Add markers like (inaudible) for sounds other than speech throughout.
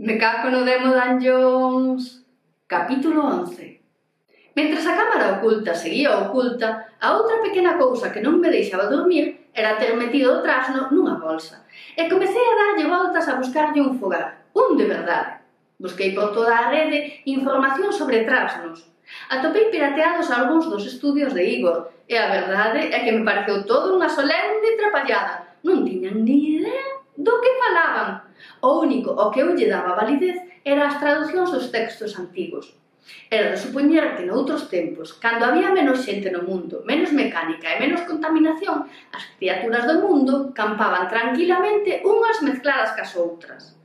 Me cago no demo Dan Jones Capítulo 11 Mentre a cámara oculta seguía oculta, a outra pequena cousa que non me deixaba dormir era ter metido o trasno nunha bolsa. E comecei a darlle voltas a buscarlle un fogar, un de verdade. Busquei por toda a rede información sobre trasnos. Atopei pirateados algúns dos estudios de Igor, e a verdade é que me pareceu todo unha solemne trapallada. Non tiñan ni idea do que falaban O único o que eu lle daba validez era as traducións dos textos antigos. Era de supoñer que noutros tempos, cando había menos xente no mundo, menos mecánica e menos contaminación, as criaturas do mundo campaban tranquilamente unhas mezcladas cas outras.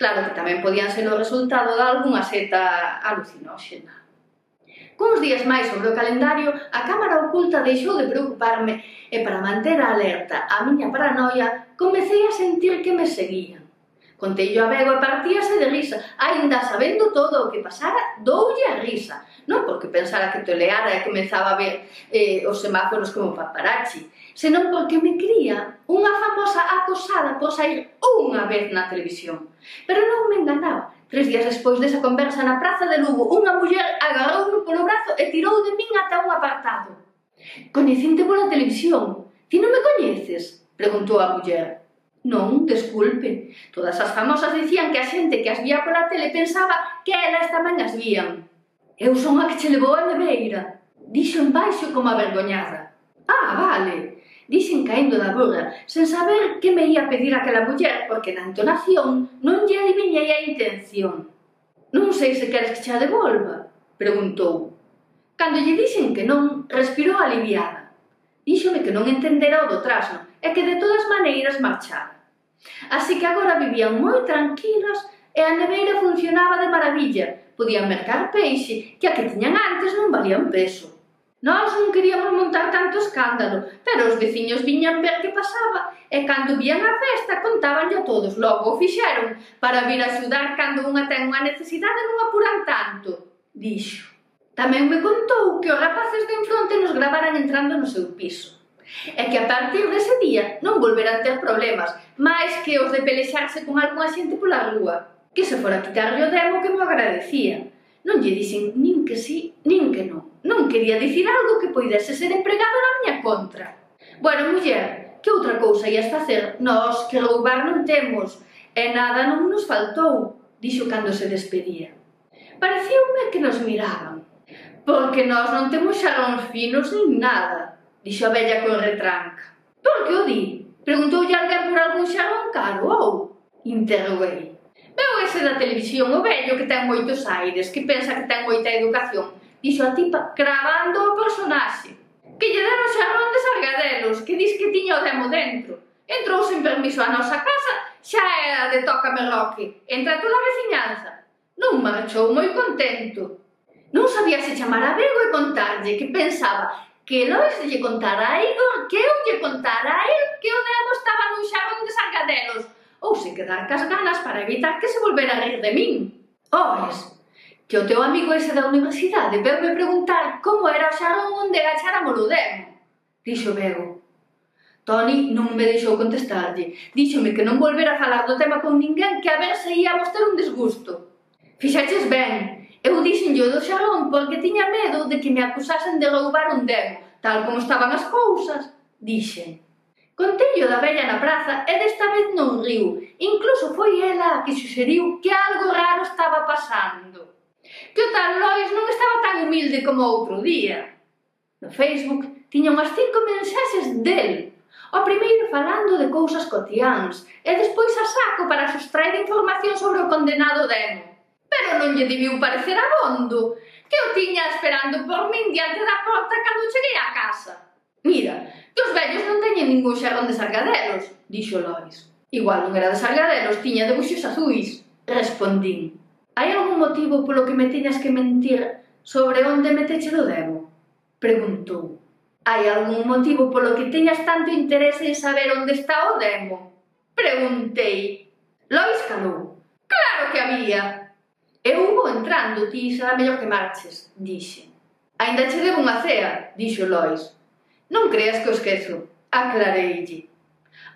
Claro que tamén podían ser o resultado de algunha seta alucinóxena. Cuns días máis sobre o calendario, a Cámara Oculta deixou de preocuparme e para manter a alerta a miña paranoia, comecei a sentir que me seguía. Conteillo a Bego e partíase de risa, aínda sabendo todo o que pasara, doulle a risa, non porque pensara que toleara e comezaba a ver eh, os semáforos como paparazzi, senón porque me cría unha famosa acosada por sair unha vez na televisión. Pero non me enganaba, Tres días despois desa conversa na praza de Lugo, unha muller agarroume polo brazo e tirou de min ata un apartado. Coñecinte pola televisión. Ti non me coñeces? Preguntou a muller. Non, desculpe. Todas as famosas dicían que a xente que as vía pola tele pensaba que elas tamén as vían. Eu son a que che levou a neveira. Dixo en baixo como avergoñada. Ah, vale. Dixen caendo da burra, sen saber que me ia pedir aquela muller, porque na entonación non lle adivinhei a intención. Non sei se queres que xa devolva, preguntou. Cando lle dixen que non, respirou aliviada. Díxome que non entendera o do trasno e que de todas maneiras marchara. Así que agora vivían moi tranquilos e a neveira funcionaba de maravilla. Podían mercar peixe que a que tiñan antes non valía un peso. Nós non queríamos montar tanto escándalo, pero os veciños viñan ver que pasaba e cando vían a festa contabanlle a todos, logo o fixeron para vir a axudar cando unha ten unha necesidade non apuran tanto, dixo. Tamén me contou que os rapaces de enfronte nos gravaran entrando no seu piso. E que a partir dese día non volverán ter problemas, máis que os de pelexarse con algunha xente pola rúa. Que se fora quitarlle o demo que mo agradecía. Non lle dixen nin que sí, nin que non. Non quería dicir algo que poidese ser empregado na miña contra. Bueno, muller, que outra cousa ias facer? Nós que roubar non temos, e nada non nos faltou, dixo cando se despedía. Pareceume que nos miraban, Porque nós non temos xalóns finos nin nada, dixo a vella con retranca. Por que o di? Preguntoulle alguén por algún xalón caro ou? Interroguei. Veu ese da televisión o vello que ten moitos aires, que pensa que ten moita educación, dixo a tipa cravando o personaxe. Que lle deron xalón de sargadelos, que dis que tiña o demo dentro. Entrou sen permiso a nosa casa, xa era de toca roque, entra toda a veciñanza. Non marchou moi contento, Non sabía se chamar a Bego e contarlle que pensaba que Lois lle contara a Igor, que eu lle contara a el que o Demo estaba nun xagón de sargadelos ou se quedar cas ganas para evitar que se volvera a rir de min. Oes, que o teu amigo ese da universidade veume preguntar como era o xagón onde agacháramos o demo. Dixo Bego. Tony non me deixou contestarlle. Díxome que non volvera a falar do tema con ninguén que a ver se íamos ter un desgusto. Fixaches ben, Eu dixenlle do xalón porque tiña medo de que me acusasen de roubar un demo, tal como estaban as cousas, dixen. Contello da vella na praza e desta vez non riu. Incluso foi ela a que suxeriu que algo raro estaba pasando. Que o tal Lois non estaba tan humilde como outro día. No Facebook tiña unhas cinco mensaxes del. O primeiro falando de cousas cotiáns e despois a saco para sustraer información sobre o condenado demo pero non lle debiu parecer abondo, que o tiña esperando por min diante da porta cando cheguei á casa. Mira, que os vellos non teñen ningún xerrón de sargadelos, dixo Lois. Igual non era de sargadelos, tiña de buxos azuis, respondín. Hai algún motivo polo que me tiñas que mentir sobre onde me teche do debo? Preguntou. Hai algún motivo polo que teñas tanto interese en saber onde está o demo? Preguntei. Lois calou. Claro que había. Eu vou entrando, ti será mellor que marches, dixe. Ainda che debo unha cea, dixo Lois. Non creas que o esquezo, aclareille.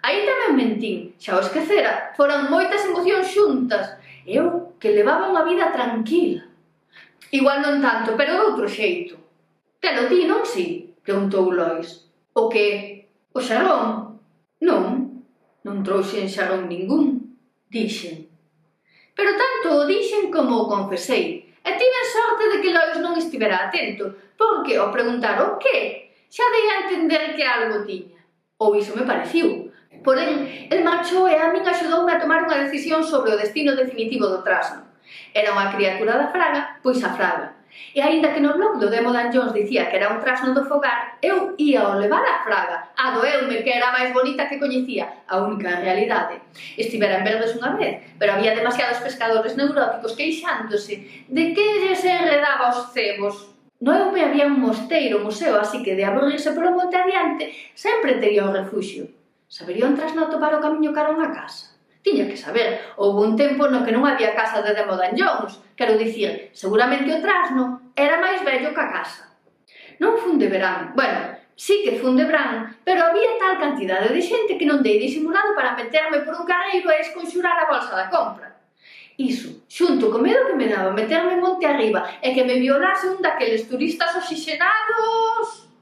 Aí tamén mentín, xa o esquecera, foran moitas emocións xuntas. Eu que levaba unha vida tranquila. Igual non tanto, pero de outro xeito. Telo ti, non si? Preguntou Lois. O que? O xarón? Non, non trouxen xarón ningún, dixen. Pero tanto o dixen como o confesei, e tiven sorte de que Lois non estivera atento, porque ao preguntar o que, xa dei a entender que algo tiña. Ou iso me pareciu. Porén, el marchou e a min axudoume a tomar unha decisión sobre o destino definitivo do trasno. Era unha criatura da fraga, pois a fraga, E aínda que no blog do Demo Danjóns dicía que era un trasno do fogar, eu ia ao levar a fraga, a doeume que era a máis bonita que coñecía, a única realidade. Estivera en Verdes unha vez, pero había demasiados pescadores neuróticos queixándose de que se enredaba os cebos. No Eume había un mosteiro, museo, así que de aburrirse polo monte adiante, sempre tería un refuxio. Sabería un trasno topar o camiño cara a unha casa tiña que saber. Houve un tempo no que non había casa de Demodanllóns, quero dicir, seguramente o trasno era máis vello que a casa. Non fun de verán, bueno, sí que fun de verán, pero había tal cantidade de xente que non dei disimulado para meterme por un carreiro e esconxurar a bolsa da compra. Iso, xunto co medo que me daba meterme monte arriba e que me violase un daqueles turistas oxixenados...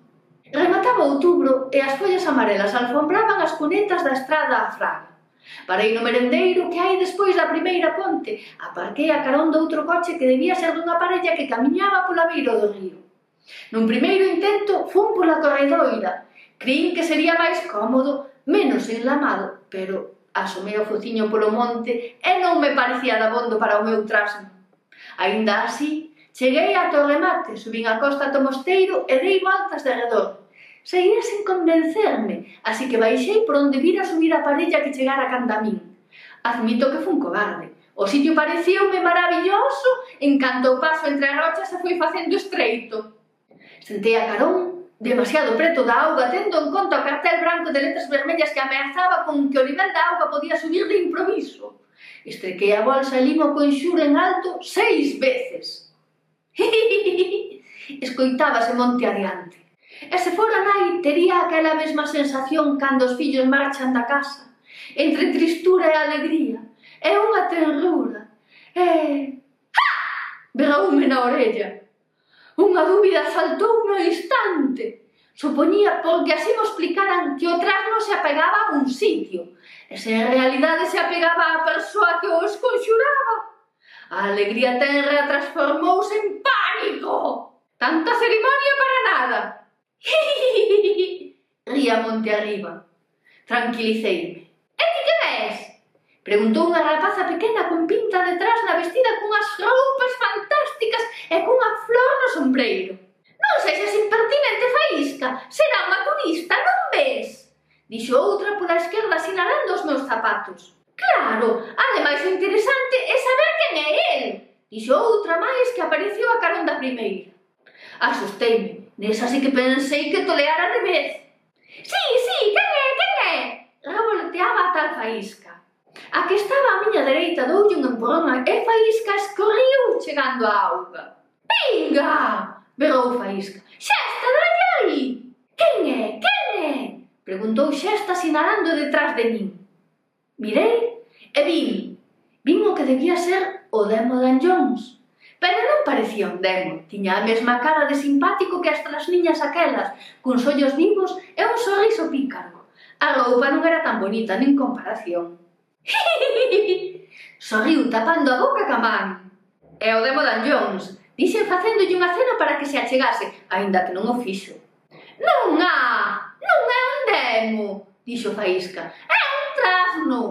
Remataba outubro e as follas amarelas alfombraban as cunetas da estrada a fraga. Parei no merendeiro que hai despois da primeira ponte. Aparquei a carón do outro coche que debía ser dunha parella que camiñaba pola beira do río. Nun primeiro intento fun pola corredoira. Crin que sería máis cómodo, menos enlamado, pero asomei o fociño polo monte e non me parecía dabondo para o meu trasno. Aínda así, cheguei a Torremate, subín a costa do mosteiro e dei voltas de redor. Saía sen convencerme, así que baixei por onde vira subir a parella que chegara canda min. Admito que fun cobarde. O sitio pareceume maravilloso en canto o paso entre as rochas se foi facendo estreito. Sentei a carón demasiado preto da auga, tendo en conta o cartel branco de letras vermellas que ameazaba con que o nivel da auga podía subir de improviso. Estrequei a bolsa e limo conxuro en alto seis veces. (laughs) Escoitábase monte adiante. E se fora nai, tería aquela mesma sensación cando os fillos marchan da casa, entre tristura e alegría, e unha tenrura, e... Ha! Berroume na orella. Unha dúbida saltou no instante. Supoñía porque así mo explicaran que o trasno se apegaba a un sitio, e se en realidade se apegaba a persoa que o esconxuraba. A alegría terra transformouse en pánico. Tanta cerimonia para nada. (laughs) Ría monte arriba. Tranquiliceime. E ti que ves? Preguntou unha rapaza pequena con pinta detrás na vestida cunhas roupas fantásticas e cunha flor no sombreiro. Non sexas impertinente, Faísca, será unha turista, non ves? Dixo outra pola esquerda sinalando os meus zapatos. Claro, ademais o interesante é saber quen é el, dixo outra máis que apareceu a carón da primeira. Asusteime. Nesa así que pensei que toleara de vez. Sí, sí, quen é, quen é? Revoloteaba a tal faísca. A que estaba a miña dereita doulle un empurrón e faísca escorriu chegando á auga. Vinga! Berrou faísca. Xesta, está dalle aí! Quen é, quen é? Preguntou Xesta sinalando detrás de min. Mirei e vin. Vin o que debía ser o demo de Jones Pero non parecía un demo, tiña a mesma cara de simpático que as das niñas aquelas, cuns ollos vivos e un sorriso pícaro. A roupa non era tan bonita nin comparación. (laughs) Sorriu tapando a boca ca man. É o demo Dan Jones, dixen facéndolle unha cena para que se achegase, aínda que non o fixo. Non há, non é un demo, dixo Faísca. É un trasno.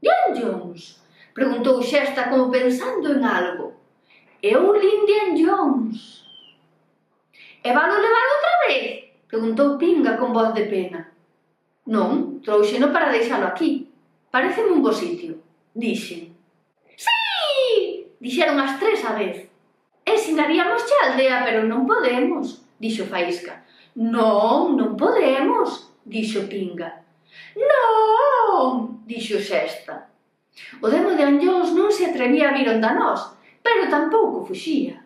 Dan Jones, preguntou Xesta como pensando en algo. É un Indian Jones. E valo levar outra vez? Preguntou Pinga con voz de pena. Non, trouxeno para deixalo aquí. Pareceme un bo sitio, dixen. Sí! Dixeron as tres a vez. Ensinaríamos xa aldea, pero non podemos, dixo Faísca. Non, non podemos, dixo Pinga. Non, dixo Xesta. O demo de Anllóns non se atrevía a vir onda nós, pero tampouco fuxía.